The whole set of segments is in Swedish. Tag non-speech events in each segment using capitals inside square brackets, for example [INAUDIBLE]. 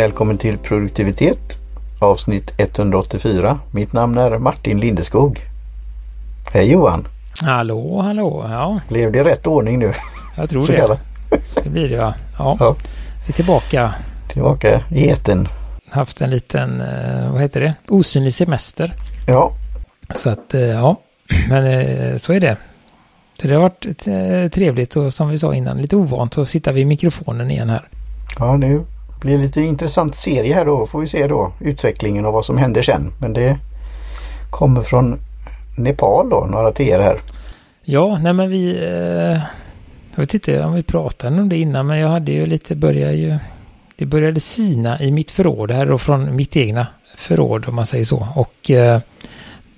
Välkommen till produktivitet avsnitt 184. Mitt namn är Martin Lindeskog. Hej Johan! Hallå, hallå, ja. Blev det rätt ordning nu? Jag tror [LAUGHS] det. Det blir det va? Ja. ja. Vi är tillbaka. Tillbaka i eten. Haft en liten, eh, vad heter det, osynlig semester. Ja. Så att, eh, ja, men eh, så är det. Så det har varit trevligt och som vi sa innan, lite ovant att sitta vid mikrofonen igen här. Ja, nu blir lite intressant serie här då. Får vi se då utvecklingen och vad som händer sen. Men det kommer från Nepal då, några till er här. Ja, nej men vi... Eh, jag vet inte om vi pratade om det innan men jag hade ju lite, började ju... Det började sina i mitt förråd här och från mitt egna förråd om man säger så. Och eh,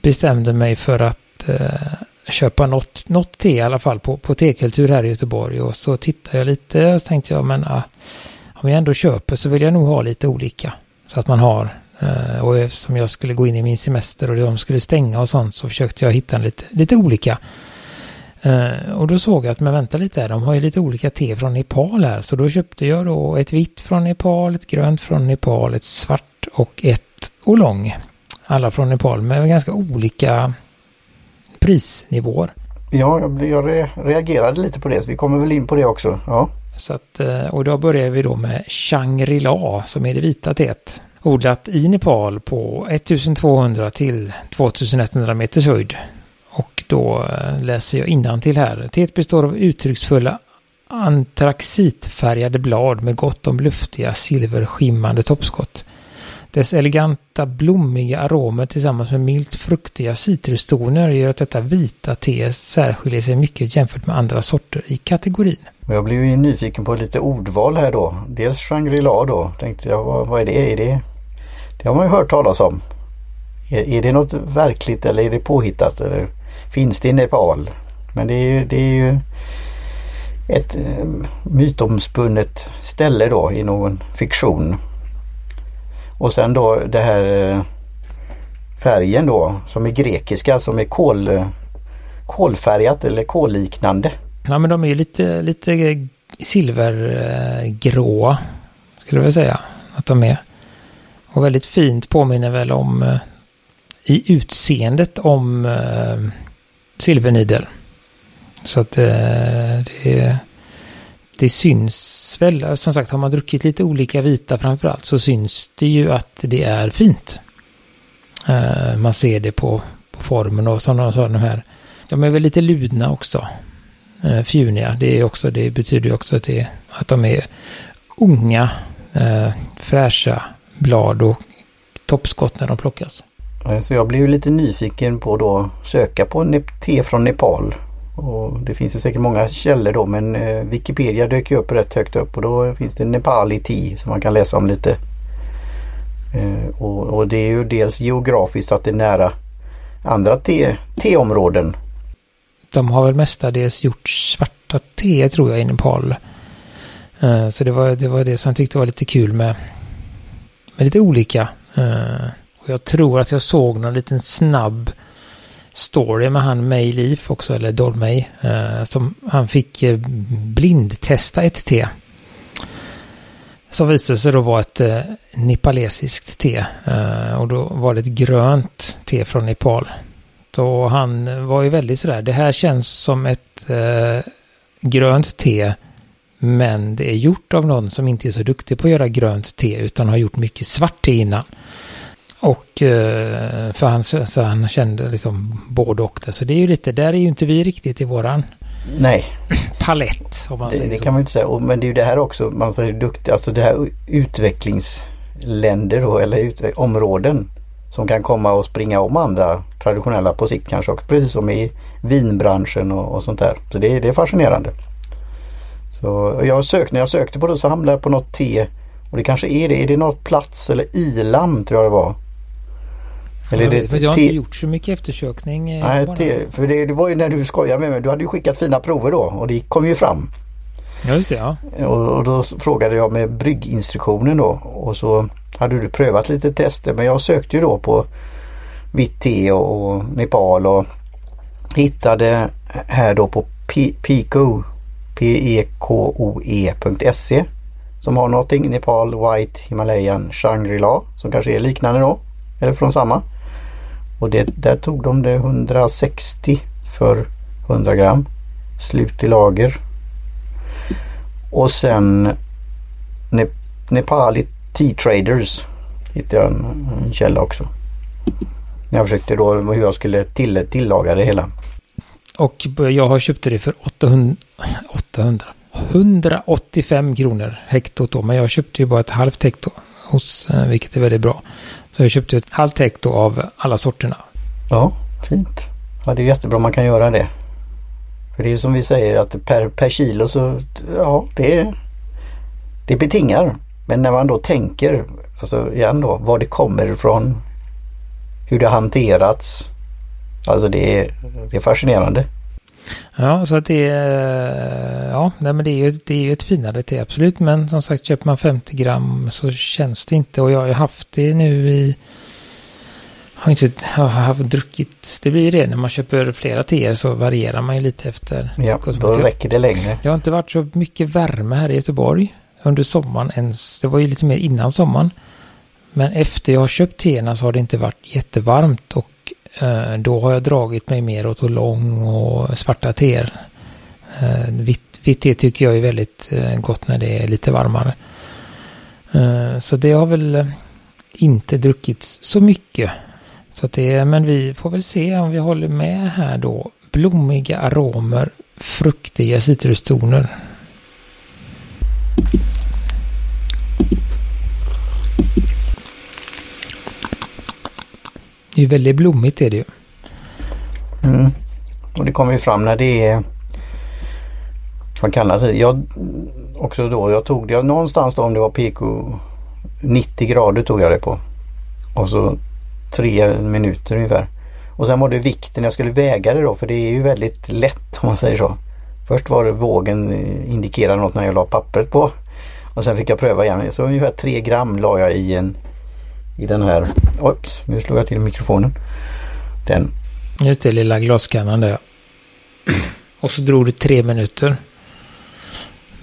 bestämde mig för att eh, köpa något, något te i alla fall på, på tekultur här i Göteborg. Och så tittade jag lite och så tänkte jag men ah, om jag ändå köper så vill jag nog ha lite olika. Så att man har, eh, och eftersom jag skulle gå in i min semester och de skulle stänga och sånt så försökte jag hitta lite, lite olika. Eh, och då såg jag att, men vänta lite här, de har ju lite olika te från Nepal här. Så då köpte jag då ett vitt från Nepal, ett grönt från Nepal, ett svart och ett oolong. Alla från Nepal med ganska olika prisnivåer. Ja, jag reagerade lite på det, så vi kommer väl in på det också. Ja. Så att, eh, och då börjar vi då med Shangri-La som är det vita teet. Odlat i Nepal på 1200 till 2100 meters höjd. Och då eh, läser jag till här. Teet består av uttrycksfulla antraxitfärgade blad med gott om luftiga silverskimmande toppskott. Dess eleganta blommiga aromer tillsammans med milt fruktiga citrustoner gör att detta vita te särskiljer sig mycket jämfört med andra sorter i kategorin. Jag blev ju nyfiken på lite ordval här då. Dels Shangri-La då. Tänkte jag, vad, vad är det? Är det? Det har man ju hört talas om. Är, är, det något verkligt eller är det påhittat? Eller finns det i Nepal? Men det är ju, det är ju ett eh, mytomspunnet ställe då i någon fiktion. Och sen då det här eh, färgen då som är grekiska som är kol, eh, kolfärgat eller kolliknande. Ja men de är ju lite, lite silvergråa skulle jag säga att de är. Och väldigt fint påminner väl om eh, i utseendet om eh, uh, silvernidel. Så att uh, det, det syns väl. Som sagt har man druckit lite olika vita framförallt så syns det ju att det är fint. Uh, man ser det på, på formen och som de sa de här. De är väl lite ludna också eh, fjuniga. Det, är också, det betyder ju också att, det, att de är unga, eh, fräscha blad och toppskott när de plockas. Så jag blev lite nyfiken på då söka på te från Nepal. Och det finns ju säkert många källor då men eh, Wikipedia dök ju upp rätt högt upp och då finns det Nepali te som man kan läsa om lite. Eh, och, och, det är ju dels geografiskt att det är nära andra te, teområden de har väl mestadels gjort svarta te tror jag i Nepal. Uh, eh, så det var, det var det som jag tyckte var lite kul med, med lite olika. Uh, och jag tror att jag såg någon liten snabb story med han May Leaf också, eller Dolmay, uh, som han fick blindtesta ett te. Som visade sig då vara ett uh, nepalesiskt te. och då var det ett grönt te från Nepal. Och han var ju väldigt sådär, det här känns som ett eh, grönt te. Men det är gjort av någon som inte är så duktig på att göra grönt te utan har gjort mycket svart te innan. Och eh, för han, så han kände liksom både och det. Så det är ju lite, där är ju inte vi riktigt i våran Nej. palett. Om man det, säger det så. kan man inte säga. Men det är ju det här också, man säger duktig, alltså det här utvecklingsländer då, eller utve områden som kan komma och springa om andra traditionella på sikt kanske också. Precis som i vinbranschen och, och sånt där. Så det, det är fascinerande. Så jag sökte, när jag sökte på det så hamnade jag på något T. Och det kanske är det. Är det något plats eller ilam tror jag det var. Eller det, för jag har inte gjort så mycket eftersökning. Eh, Nej, för det, det, var ju när du skojade med mig. Du hade ju skickat fina prover då och det kom ju fram. Ja just det ja. Och, och då frågade jag med brygginstruktionen då och så hade du prövat lite tester men jag sökte ju då på vitt te och Nepal och hittade här då på Pico som har någonting. Nepal, White, Himalayan, Shangri-La som kanske är liknande då. Eller från samma. Och det, där tog de det 160 för 100 gram. Slut i lager. Och sen ne Nepali Tea Traders hittade jag en, en källa också. Jag försökte då hur jag skulle till, tillaga det hela. Och jag har köpt det för 800, 800 185 kronor hektot då. Men jag köpte ju bara ett halvt hekto hos, eh, vilket är väldigt bra. Så jag köpte ett halvt hekto av alla sorterna. Ja, fint. Ja, det är jättebra man kan göra det. För det är som vi säger att per, per kilo så, ja, det, det betingar. Men när man då tänker, alltså igen då, var det kommer ifrån, hur det har hanterats. Alltså det är, det är fascinerande. Ja, så att det är, ja, nej, men det är ju, det är ju ett finare te absolut. Men som sagt, köper man 50 gram så känns det inte. Och jag har ju haft det nu i, har inte har haft druckit, det blir ju det när man köper flera teer så varierar man ju lite efter. Ja, då räcker det längre. Det har inte varit så mycket värme här i Göteborg under sommaren ens. Det var ju lite mer innan sommaren. Men efter jag har köpt teerna så har det inte varit jättevarmt och Eh, då har jag dragit mig mer åt lång och svarta teer. Eh, vitt, vitt te tycker jag är väldigt eh, gott när det är lite varmare. Eh, så det har väl eh, inte druckits så mycket. Så det, men vi får väl se om vi håller med här då. Blommiga aromer, fruktiga citrustoner. Det är väldigt blommigt är det ju. Mm. Och det kommer ju fram när det är vad kallas det? Jag också då, jag tog det någonstans då om det var PK 90 grader tog jag det på. Och så tre minuter ungefär. Och sen var det vikten, jag skulle väga det då för det är ju väldigt lätt om man säger så. Först var det vågen indikerade något när jag la pappret på. Och sen fick jag pröva igen. Så ungefär 3 gram la jag i en i den här. Oops, nu slog jag till mikrofonen. Den. Just det, lilla glaskannan där. Och så drog det tre minuter.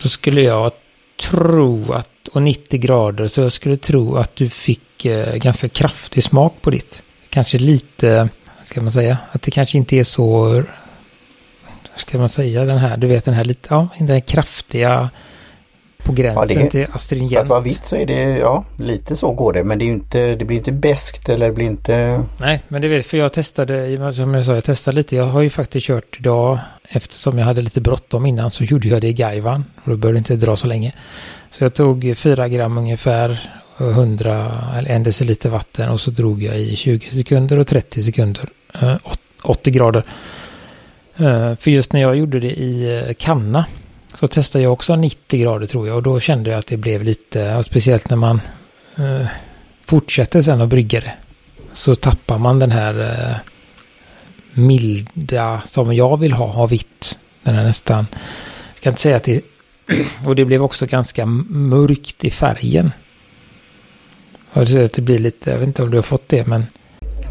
Då skulle jag tro att, och 90 grader, så jag skulle tro att du fick eh, ganska kraftig smak på ditt. Kanske lite, ska man säga, att det kanske inte är så, ska man säga, den här, du vet den här lite, ja, den här kraftiga på gränsen ja, det, till astringent. För att vara vitt så är det, ja, lite så går det. Men det, är inte, det blir inte bäst eller det blir inte... Nej, men det vet för jag testade, som jag sa, jag testade lite. Jag har ju faktiskt kört idag, eftersom jag hade lite bråttom innan, så gjorde jag det i Gaivan. Och då det inte dra så länge. Så jag tog 4 gram ungefär, 100 eller 1 deciliter vatten och så drog jag i 20 sekunder och 30 sekunder, 80 eh, grader. Eh, för just när jag gjorde det i eh, kanna så testade jag också 90 grader tror jag och då kände jag att det blev lite, speciellt när man eh, fortsätter sen och brygger det. Så tappar man den här eh, milda som jag vill ha av vitt. Den är nästan, jag ska inte säga att det, [CLEARS THROAT] och det blev också ganska mörkt i färgen. Jag att det blir lite, jag vet inte om du har fått det men.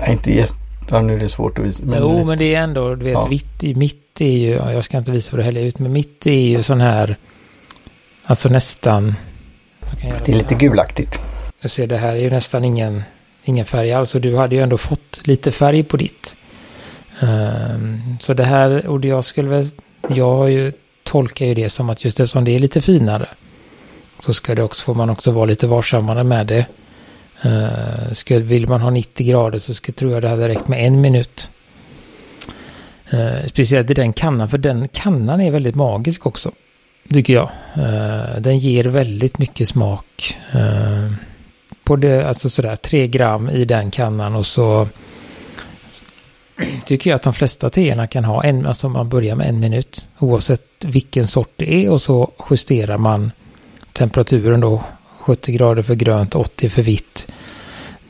Nej, inte jätte, ja, nu är det svårt att visa. Men jo, men det är ändå, du vet, ja. i mitt är ju, jag ska inte visa vad det häller ut, men mitt är ju sån här, alltså nästan. Det är lite gulaktigt. Du ser, det här är ju nästan ingen, ingen färg alls och du hade ju ändå fått lite färg på ditt. Um, så det här, och jag skulle väl, jag ju, tolkar ju det som att just eftersom det är lite finare så ska det också, får man också vara lite varsammare med det. Uh, skulle, vill man ha 90 grader så skulle, tror jag det hade räckt med en minut. Uh, speciellt i den kannan, för den kannan är väldigt magisk också. Tycker jag. Uh, den ger väldigt mycket smak. Uh, på det, alltså sådär tre gram i den kannan och så [CLEARS THROAT] tycker jag att de flesta teerna kan ha en, alltså man börjar med en minut. Oavsett vilken sort det är och så justerar man temperaturen då. 70 grader för grönt, 80 för vitt,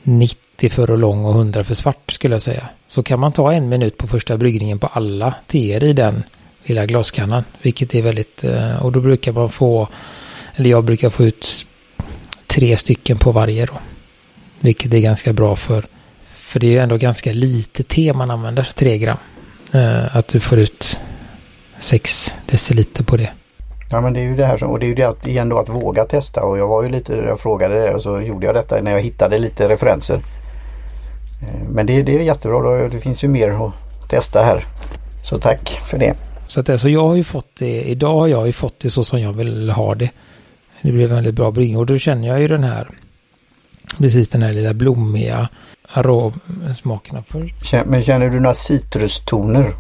90 för lång och 100 för svart skulle jag säga. Så kan man ta en minut på första bryggningen på alla teer i den lilla glaskannan. Vilket är väldigt, eh, och då brukar man få, eller jag brukar få ut tre stycken på varje då. Vilket är ganska bra för, för det är ju ändå ganska lite te man använder, tre gram. Eh, att du får ut sex deciliter på det. Ja men det är ju det här som, och det är ju det att, igen då att våga testa och jag var ju lite, jag frågade det och så gjorde jag detta när jag hittade lite referenser. Eh, men det, det är jättebra, då, det finns ju mer att testa här. Så tack för det. Så att alltså jag har ju fått det, idag har jag ju fått det så som jag vill ha det. Det blev väldigt bra bryggning och då känner jag ju den här, precis den här lilla blommiga aromsmakerna först. Men känner du några citrustoner?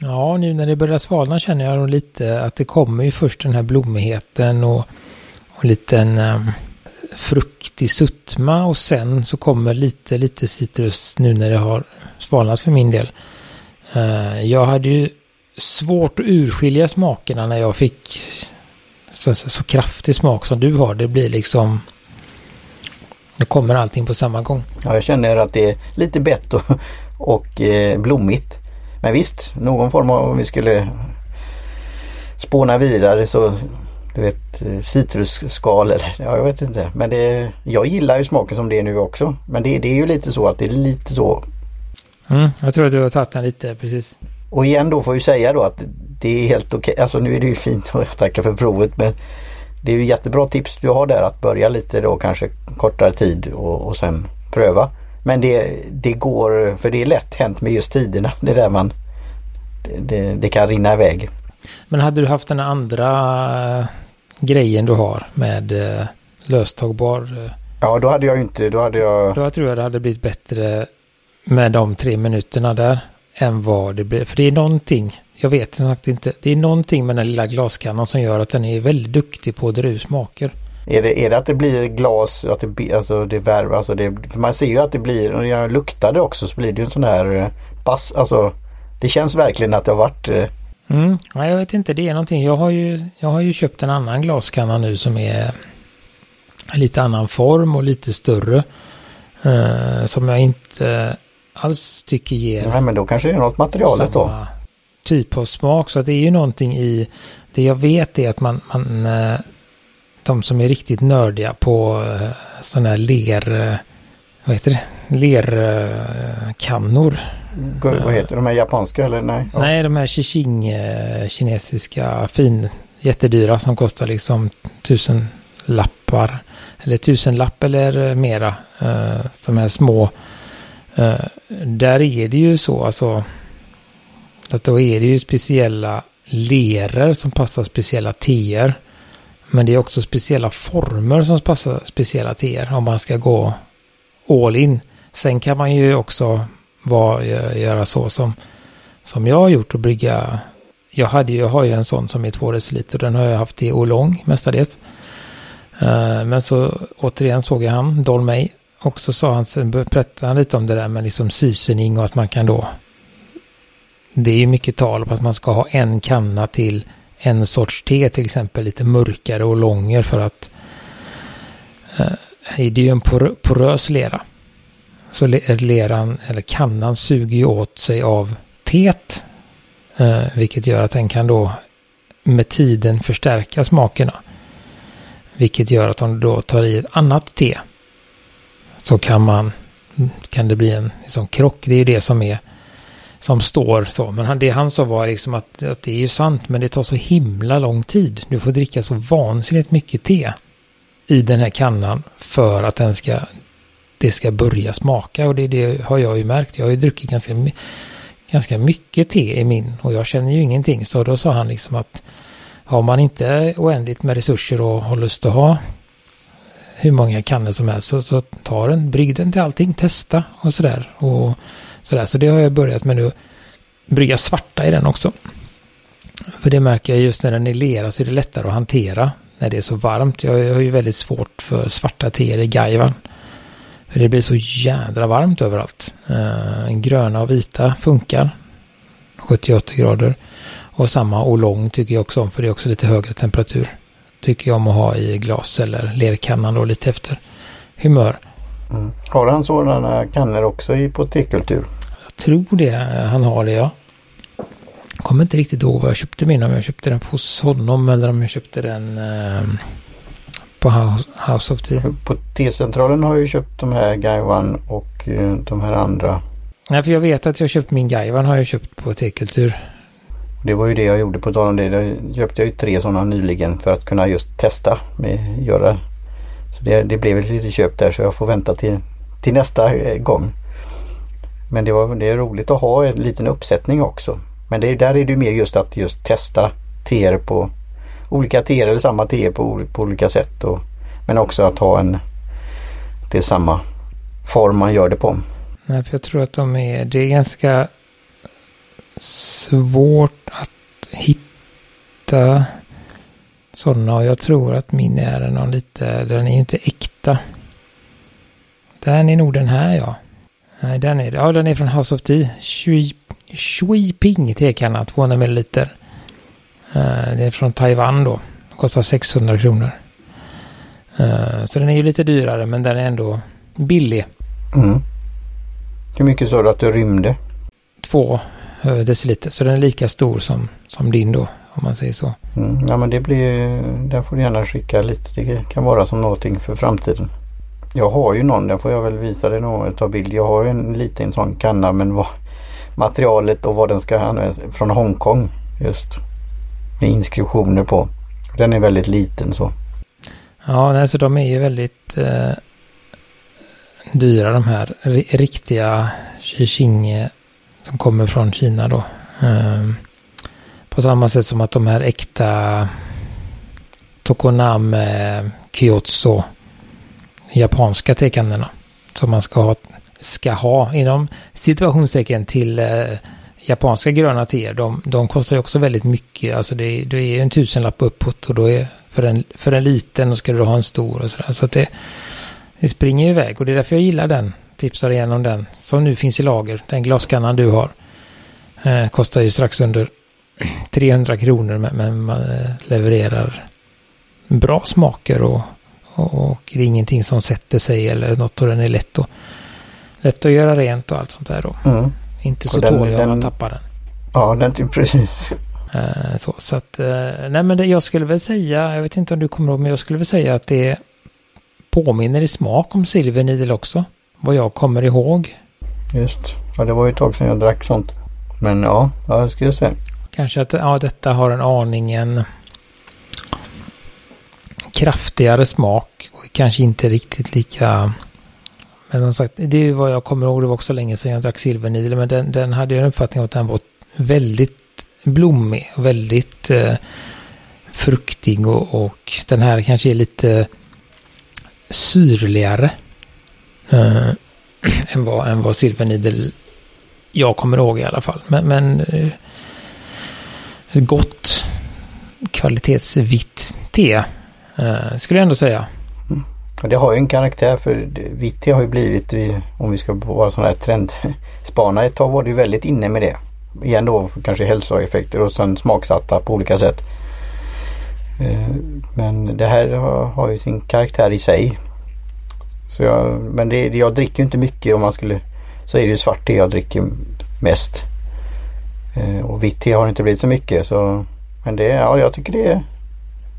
Ja, nu när det börjar svalna känner jag nog lite att det kommer ju först den här blommigheten och, och liten ehm, um, fruktig sötma och sen så kommer lite, lite citrus nu när det har svalnat för min del. Uh, jag hade ju svårt att urskilja smakerna när jag fick så, så, så kraftig smak som du har. Det blir liksom... Det kommer allting på samma gång. Ja, jag känner att det är lite bett och, och eh, blommigt. Men visst, någon form av om vi skulle spåna vidare så du vet citrusskal eller ja, jag vet inte. Men det, jag gillar ju smaken som det är nu också. Men det, det är ju lite så att det är lite så. Mm, jag tror att du har tagit den lite precis. Och igen då får jag säga då att det är helt okej. Okay. Alltså nu är det ju fint och jag tackar för provet men det är ju jättebra tips du har där att börja lite då kanske kortare tid och, och sen pröva. Men det, det går, för det är lätt hänt med just tiderna. Det är där man, det, det kan rinna iväg. Men hade du haft den andra äh, grejen du har med äh, löstagbar? Äh, ja, då hade jag inte, då hade jag... Då tror jag det hade blivit bättre med de tre minuterna där än vad det blir. För det är någonting, jag vet som sagt inte, det är någonting med den lilla glaskannan som gör att den är väldigt duktig på att dra ur smaker. Är det, är det att det blir glas, att det, alltså det värmer, alltså det, man ser ju att det blir, och jag luktade också så blir det ju en sån här eh, bass, alltså det känns verkligen att det har varit eh, Mm, ja, jag vet inte, det är någonting. Jag har ju, jag har ju köpt en annan glaskanna nu som är lite annan form och lite större. Eh, som jag inte alls tycker ger... Nej, men då kanske det är något materialet då. typ av smak. Så det är ju någonting i... Det jag vet är att man... man eh, de som är riktigt nördiga på eh, sådana här ler... Eh, vad heter det? Lerkannor. Vad heter de här japanska eller nej? Nej, de här Xixing kinesiska fin jättedyra som kostar liksom tusen lappar. Eller tusen lapp eller mera. De här små där är det ju så alltså att då är det ju speciella leror som passar speciella teer. Men det är också speciella former som passar speciella till er om man ska gå all in. Sen kan man ju också var, göra så som, som jag har gjort och brygga. Jag, hade ju, jag har ju en sån som är två deciliter. Den har jag haft i Olong mestadels. Uh, men så återigen såg jag han, Dolmey, och så sa han, sen berättade han lite om det där med liksom seasoning och att man kan då... Det är ju mycket tal om att man ska ha en kanna till en sorts te, till exempel lite mörkare och långer för att eh, det är ju en por porös lera. Så leran, eller kannan, suger ju åt sig av teet. Eh, vilket gör att den kan då med tiden förstärka smakerna. Vilket gör att om du då tar i ett annat te så kan man kan det bli en liksom, krock. Det är ju det som är som står så. Men det han sa var liksom att, att det är ju sant men det tar så himla lång tid. Du får dricka så vansinnigt mycket te i den här kannan för att den ska det ska börja smaka och det, det har jag ju märkt. Jag har ju druckit ganska, ganska mycket te i min och jag känner ju ingenting. Så då sa han liksom att har man inte oändligt med resurser och har lust att ha hur många kannor som helst. Så, så ta den, brygg den till allting, testa och sådär. Och sådär. Så det har jag börjat med nu. Brygga svarta i den också. För det märker jag just när den är lera så är det lättare att hantera när det är så varmt. Jag har ju väldigt svårt för svarta teer i gaivan. För det blir så jädra varmt överallt. Uh, gröna och vita funkar. 78 grader. Och samma och lång tycker jag också om för det är också lite högre temperatur tycker jag om att ha i glas eller lerkannan då lite efter humör. Mm. Har han sådana kannor också i på tekultur? Jag tror det. Han har det ja. Jag kommer inte riktigt ihåg vad jag köpte min. Om jag köpte den hos honom eller om jag köpte den eh, på House of Tea. På T-centralen har jag ju köpt de här Gaiwan och eh, de här andra. Nej, för jag vet att jag köpt min Gaiwan har jag köpt på Tekultur. Det var ju det jag gjorde på tal om det. Då köpte jag ju tre sådana nyligen för att kunna just testa med göra. Så det, det blev ett litet köp där så jag får vänta till, till nästa eh, gång. Men det, var, det är roligt att ha en liten uppsättning också. Men det, där är det mer just att just testa TR på olika tr eller samma tr på, på olika sätt. Och, men också att ha en det är samma form man gör det på. Nej, för jag tror att de är, det är ganska svårt att hitta sådana och jag tror att min är någon lite, den är ju inte äkta. Den är nog den här ja. Nej, den är Ja, den är från House of Tea. Shui, Shui Ping tekanna, 200 ml. Det är från Taiwan då. kostar 600 kronor. Uh, så den är ju lite dyrare men den är ändå billig. Mm. Hur mycket sa du att du rymde? Två uh, deciliter. Så den är lika stor som, som din då. Om man säger så. Mm. Ja men det blir, den får du gärna skicka lite. Det kan vara som någonting för framtiden. Jag har ju någon, den får jag väl visa dig någon ta bild. Jag har en liten sån kanna men vad materialet och vad den ska användas från Hongkong just. Med inskriptioner på. Den är väldigt liten så. Ja, alltså de är ju väldigt eh, dyra de här riktiga Xixing som kommer från Kina då. Eh, på samma sätt som att de här äkta Tokoname Kyotso japanska tekannorna, som man ska ha, ska ha inom situationstecken till eh, japanska gröna teer. De, de kostar ju också väldigt mycket. Alltså det, det är ju en tusenlapp uppåt och då är för en, för en liten och ska du ha en stor och sådär. Så att det, det springer iväg och det är därför jag gillar den. Tipsar igenom den som nu finns i lager. Den glaskannan du har. Eh, kostar ju strax under 300 kronor men man eh, levererar bra smaker och och det är ingenting som sätter sig eller något och den är lätt, och, lätt att göra rent och allt sånt där då. Mm. Inte så tålig om man tappar den. Ja, den typ [LAUGHS] precis. Uh, så, så att, uh, nej men det, jag skulle väl säga, jag vet inte om du kommer ihåg, men jag skulle väl säga att det påminner i smak om Silver Needle också. Vad jag kommer ihåg. Just, ja det var ju ett tag sedan jag drack sånt. Men ja, ja det ska jag säga. Kanske att ja, detta har en aningen kraftigare smak och kanske inte riktigt lika... Men som sagt, det är vad jag kommer ihåg. Det var också länge sedan jag drack silvernidel. Men den, den hade jag en uppfattning om att den var väldigt blommig. Väldigt eh, fruktig och, och, den här kanske är lite syrligare. Eh, [CLEARS THROAT] än, vad, än vad silvernidel jag kommer ihåg i alla fall. Men, men eh, gott kvalitetsvitt te eh, skulle jag ändå säga. Mm. Det har ju en karaktär för vitt te har ju blivit, om vi ska vara sådana här trendspanare, ett tag var det ju väldigt inne med det. Igen då kanske hälsoeffekter och sen smaksatta på olika sätt. Eh, men det här har, har, ju sin karaktär i sig. Så jag, men det, jag dricker inte mycket om man skulle så är det ju svart te jag dricker mest. Uh, och vitt te har inte blivit så mycket så men det, ja jag tycker det är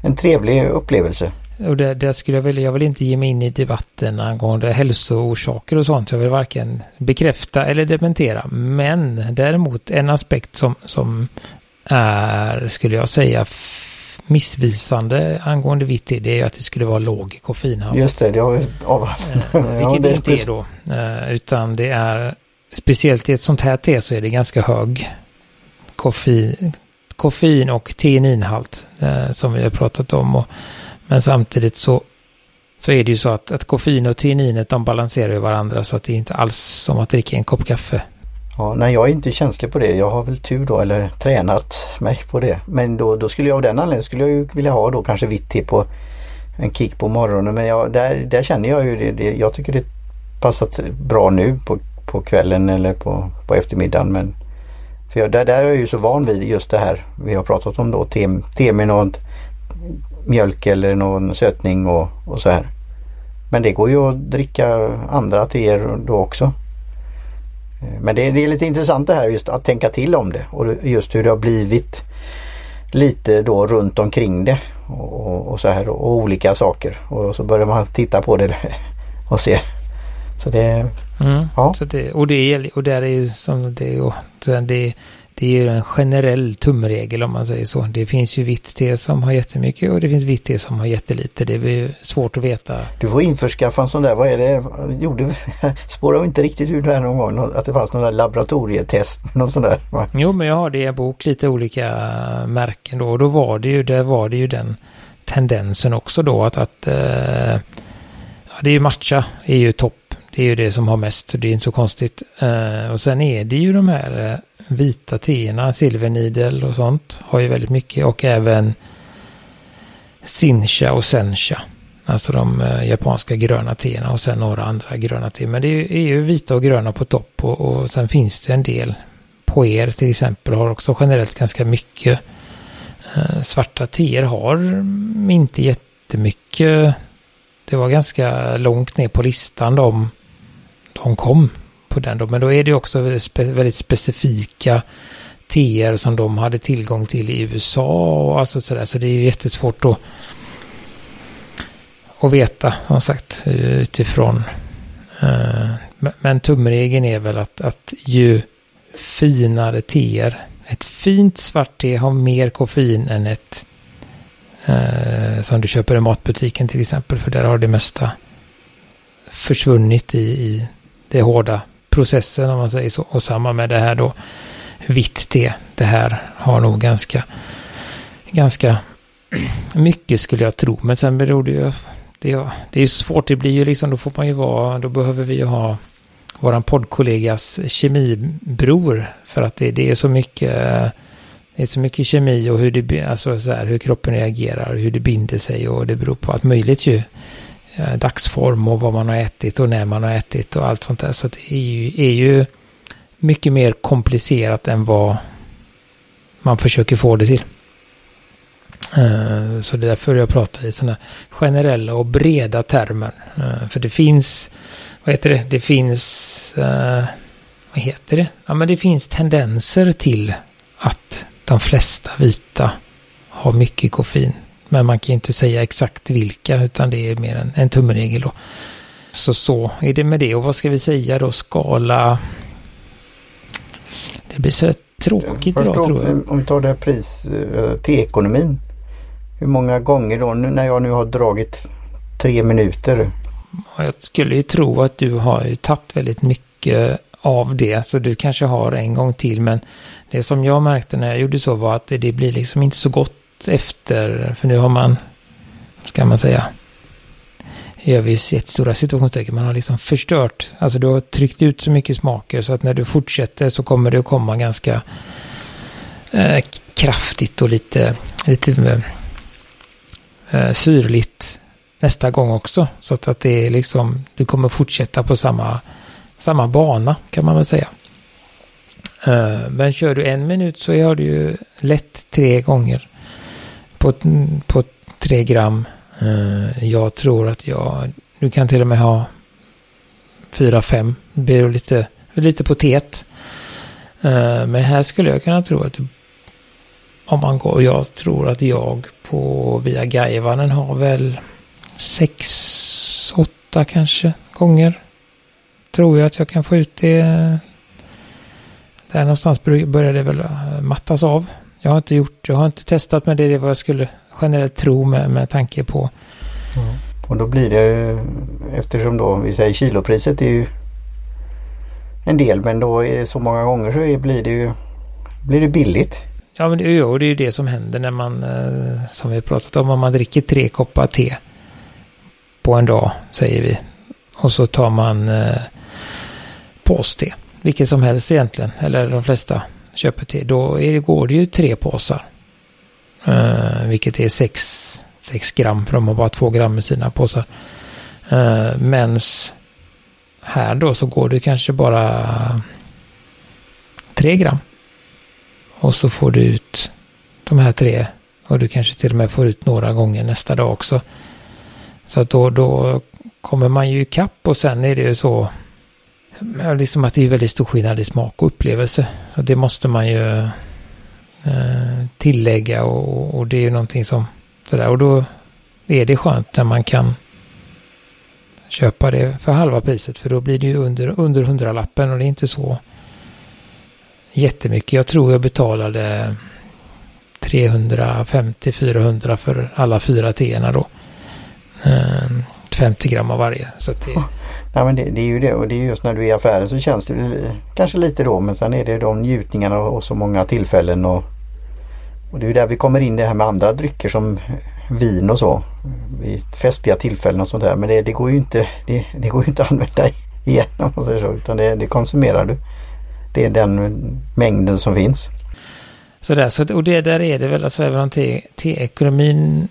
en trevlig upplevelse. Och det, det skulle jag vilja, jag vill inte ge mig in i debatten angående hälsoorsaker och sånt. Jag vill varken bekräfta eller dementera. Men däremot en aspekt som, som är, skulle jag säga, missvisande angående vitt det är att det skulle vara låg koffeinhalt. Just det, det har vi avhandlat. Eh, [LAUGHS] vilket det inte är då. Eh, utan det är, speciellt i ett sånt här te så är det ganska hög koffein, koffein och teaninhalt eh, som vi har pratat om. Och, men samtidigt så, så är det ju så att, att koffein och teaninet de balanserar ju varandra så att det är inte alls som att dricka en kopp kaffe. Ja, nej jag är inte känslig på det. Jag har väl tur då eller tränat mig på det. Men då, då skulle jag av den anledningen skulle jag ju vilja ha då kanske vitt te på en kick på morgonen. Men jag, där, där känner jag ju det, det. Jag tycker det passat bra nu på, på kvällen eller på, på eftermiddagen. Men för jag, där, där är jag ju så van vid just det här vi har pratat om då. Te, te med någon mjölk eller någon sötning och, och så här. Men det går ju att dricka andra teer då också. Eh, men det, det, är lite intressant det här just att tänka till om det och just hur det har blivit lite då runt omkring det och, och så här och olika saker. Och så börjar man titta på det [LAUGHS] och se så det, mm. ja. Så det, och, det, och där är ju som det, och det, det är ju en generell tumregel om man säger så. Det finns ju vitt te som har jättemycket och det finns vitt te som har jättelite. Det är ju svårt att veta. Du får införskaffa en sån där, vad är det, gjorde, [LAUGHS] spårade inte riktigt ut här någon gång att det fanns där laboratorietest, någon sån där? [LAUGHS] Jo, men jag har det i en bok, lite olika märken då och då var det ju, där var det ju den tendensen också då att, att eh, ja, det är ju matcha, är ju topp. Det är ju det som har mest, det är inte så konstigt. Eh, och sen är det ju de här eh, vita teerna, silvernidel och sånt har ju väldigt mycket och även Sincha och Sencha. Alltså de eh, japanska gröna teerna och sen några andra gröna teer. Men det är ju, är ju vita och gröna på topp och, och sen finns det en del. Poer till exempel har också generellt ganska mycket. Eh, svarta teer har mm, inte jättemycket. Det var ganska långt ner på listan de, de kom på den då. Men då är det också väldigt specifika TR som de hade tillgång till i USA och alltså sådär. Så det är ju jättesvårt att, att veta som sagt utifrån. Eh, men tumregeln är väl att, att ju finare teer, ett fint svart te har mer koffein än ett eh, som du köper i matbutiken till exempel. För där har det mesta försvunnit i, i det hårda processen om man säger så. Och samma med det här då vitt te. Det här har nog ganska, ganska [CLEARS THROAT] mycket skulle jag tro. Men sen beror det ju, det, det är ju svårt, det blir ju liksom, då får man ju vara, då behöver vi ju ha våran poddkollegas kemibror. För att det, det är så mycket, det är så mycket kemi och hur, det, alltså så här, hur kroppen reagerar, hur det binder sig och det beror på allt möjligt ju. Eh, dagsform och vad man har ätit och när man har ätit och allt sånt där. Så det är ju, är ju mycket mer komplicerat än vad man försöker få det till. Eh, så det är därför jag pratar i sådana generella och breda termer. Eh, för det finns, vad heter det, det finns, vad heter det? Ja men det finns tendenser till att de flesta vita har mycket koffein. Men man kan inte säga exakt vilka utan det är mer en, en tumregel då. Så så är det med det. Och vad ska vi säga då? Skala... Det blir så tråkigt idag tror jag. Om vi tar det här pris eh, till ekonomin. Hur många gånger då nu när jag nu har dragit tre minuter? Jag skulle ju tro att du har ju tagit väldigt mycket av det. Så du kanske har en gång till. Men det som jag märkte när jag gjorde så var att det, det blir liksom inte så gott efter, för nu har man, ska man säga, gör vi jättestora situationstecken, man har liksom förstört, alltså du har tryckt ut så mycket smaker så att när du fortsätter så kommer det att komma ganska eh, kraftigt och lite, lite eh, syrligt nästa gång också. Så att, att det är liksom, du kommer fortsätta på samma, samma bana kan man väl säga. Uh, men kör du en minut så har du ju lätt tre gånger på, på tre gram. Uh, jag tror att jag, du kan till och med ha fyra, fem. Det blir lite, lite potet. Uh, eh, men här skulle jag kunna tro att om man går, jag tror att jag på via Gaivanen har väl sex, åtta kanske gånger. Tror jag att jag kan få ut det. Där någonstans börjar det väl eh, mattas av. Jag har inte gjort, jag har inte testat men det är vad jag skulle generellt tro med, med tanke på. Mm. Och då blir det eftersom då vi säger kilopriset är ju en del men då är så många gånger så blir det ju blir det billigt. Ja men det, jo, det är ju det som händer när man eh, som vi pratat om om man dricker tre koppar te på en dag säger vi. Och så tar man eh, påste. Vilket som helst egentligen. Eller de flesta köper till, då är, går det ju tre påsar. Uh, vilket är 6 gram, för de har bara 2 gram i sina påsar. Uh, mens här då så går det kanske bara 3 gram. Och så får du ut de här tre. Och du kanske till och med får ut några gånger nästa dag också. Så att då, då kommer man ju ikapp och sen är det ju så liksom att det är väldigt stor skillnad i smak och upplevelse. Så det måste man ju eh, tillägga och, och, det är ju någonting som sådär. Och då är det skönt när man kan köpa det för halva priset. För då blir det ju under, under hundralappen och det är inte så jättemycket. Jag tror jag betalade 350-400 för alla fyra teerna då. 50 gram av varje. Så det... Ja, men det, det, är ju det och det är just när du är i affären så känns det kanske lite då men sen är det de njutningarna och så många tillfällen och, och det är där vi kommer in det här med andra drycker som vin och så. Vid festliga tillfällen och sånt där men det, det går ju inte det, det, går inte att använda igen om man säger så utan det, konsumerar du. Det är den mängden som finns. Sådär, så, och det där är det väl, alltså även om te-ekonomin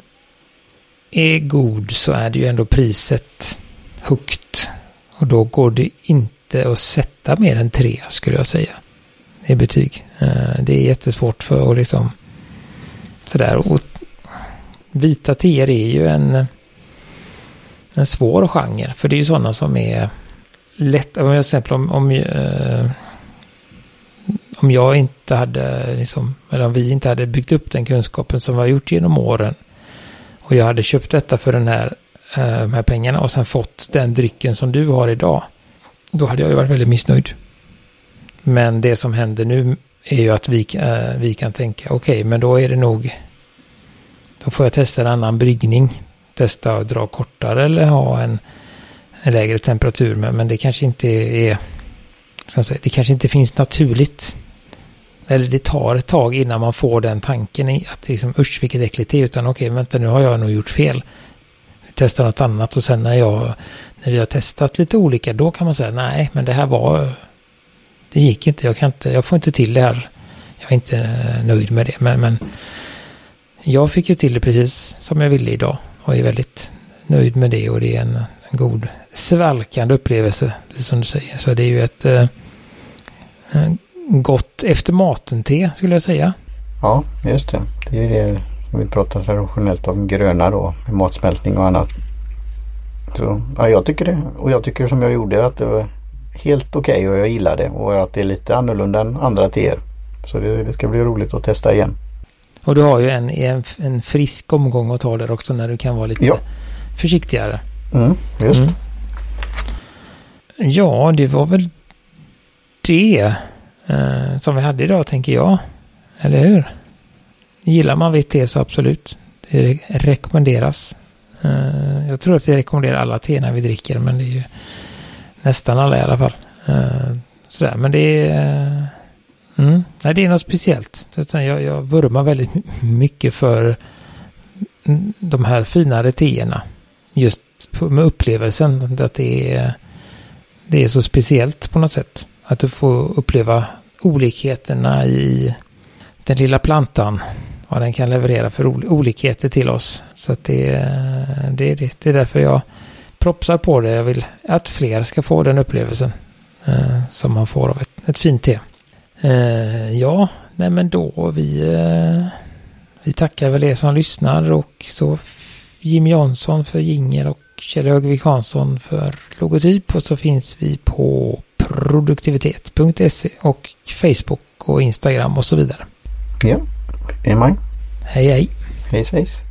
är god så är det ju ändå priset högt. Och då går det inte att sätta mer än tre skulle jag säga. I betyg. Eh, det är jättesvårt för att liksom sådär. Och vita teer är ju en, en svår genre. För det är ju sådana som är lätt. Om jag exempel om, om, eh, om jag inte hade, liksom, eller om vi inte hade byggt upp den kunskapen som vi har gjort genom åren och jag hade köpt detta för den här, eh, de här pengarna och sen fått den drycken som du har idag. Då hade jag ju varit väldigt missnöjd. Men det som händer nu är ju att vi, eh, vi kan tänka okej, okay, men då är det nog då får jag testa en annan bryggning. Testa att dra kortare eller ha en, en lägre temperatur. Men, men det kanske inte är... Säga, det kanske inte finns naturligt eller det tar ett tag innan man får den tanken i att liksom usch vilket äckligt det är. Utan okej, vänta nu har jag nog gjort fel. Testa något annat och sen när jag, när vi har testat lite olika, då kan man säga nej, men det här var, det gick inte, jag kan inte, jag får inte till det här. Jag är inte eh, nöjd med det, men, men jag fick ju till det precis som jag ville idag och är väldigt nöjd med det och det är en, en god svalkande upplevelse, som du säger. Så det är ju ett eh, gott efter maten-te skulle jag säga. Ja, just det. Det är det vi pratar traditionellt om gröna då med matsmältning och annat. Så, ja, jag tycker det. Och jag tycker som jag gjorde att det var helt okej okay och jag gillar det och att det är lite annorlunda än andra teer. Så det, det, ska bli roligt att testa igen. Och du har ju en, en, en frisk omgång att ta där också när du kan vara lite ja. försiktigare. Mm, just. Mm. Ja, det var väl det eh, som vi hade idag tänker jag. Eller hur? Gillar man vitt te så absolut. Det rekommenderas. Eh, jag tror att vi rekommenderar alla te när vi dricker men det är ju nästan alla i alla fall. Eh, sådär, men det är... Eh, mm, nej, det är något speciellt. Jag, jag vurmar väldigt mycket för de här finare teerna. Just med upplevelsen att det är, det är så speciellt på något sätt. Att du får uppleva olikheterna i den lilla plantan. Vad den kan leverera för olikheter till oss. Så att det, det, det, det är därför jag propsar på det. Jag vill att fler ska få den upplevelsen. Eh, som man får av ett, ett fint te. Eh, ja, nej men då vi, eh, vi tackar väl er som lyssnar och så Jim Jansson för jingel och Kjell Högvik Hansson för logotyp och så finns vi på produktivitet.se och Facebook och Instagram och så vidare. Ja, det är Hej hej. Hej hejs.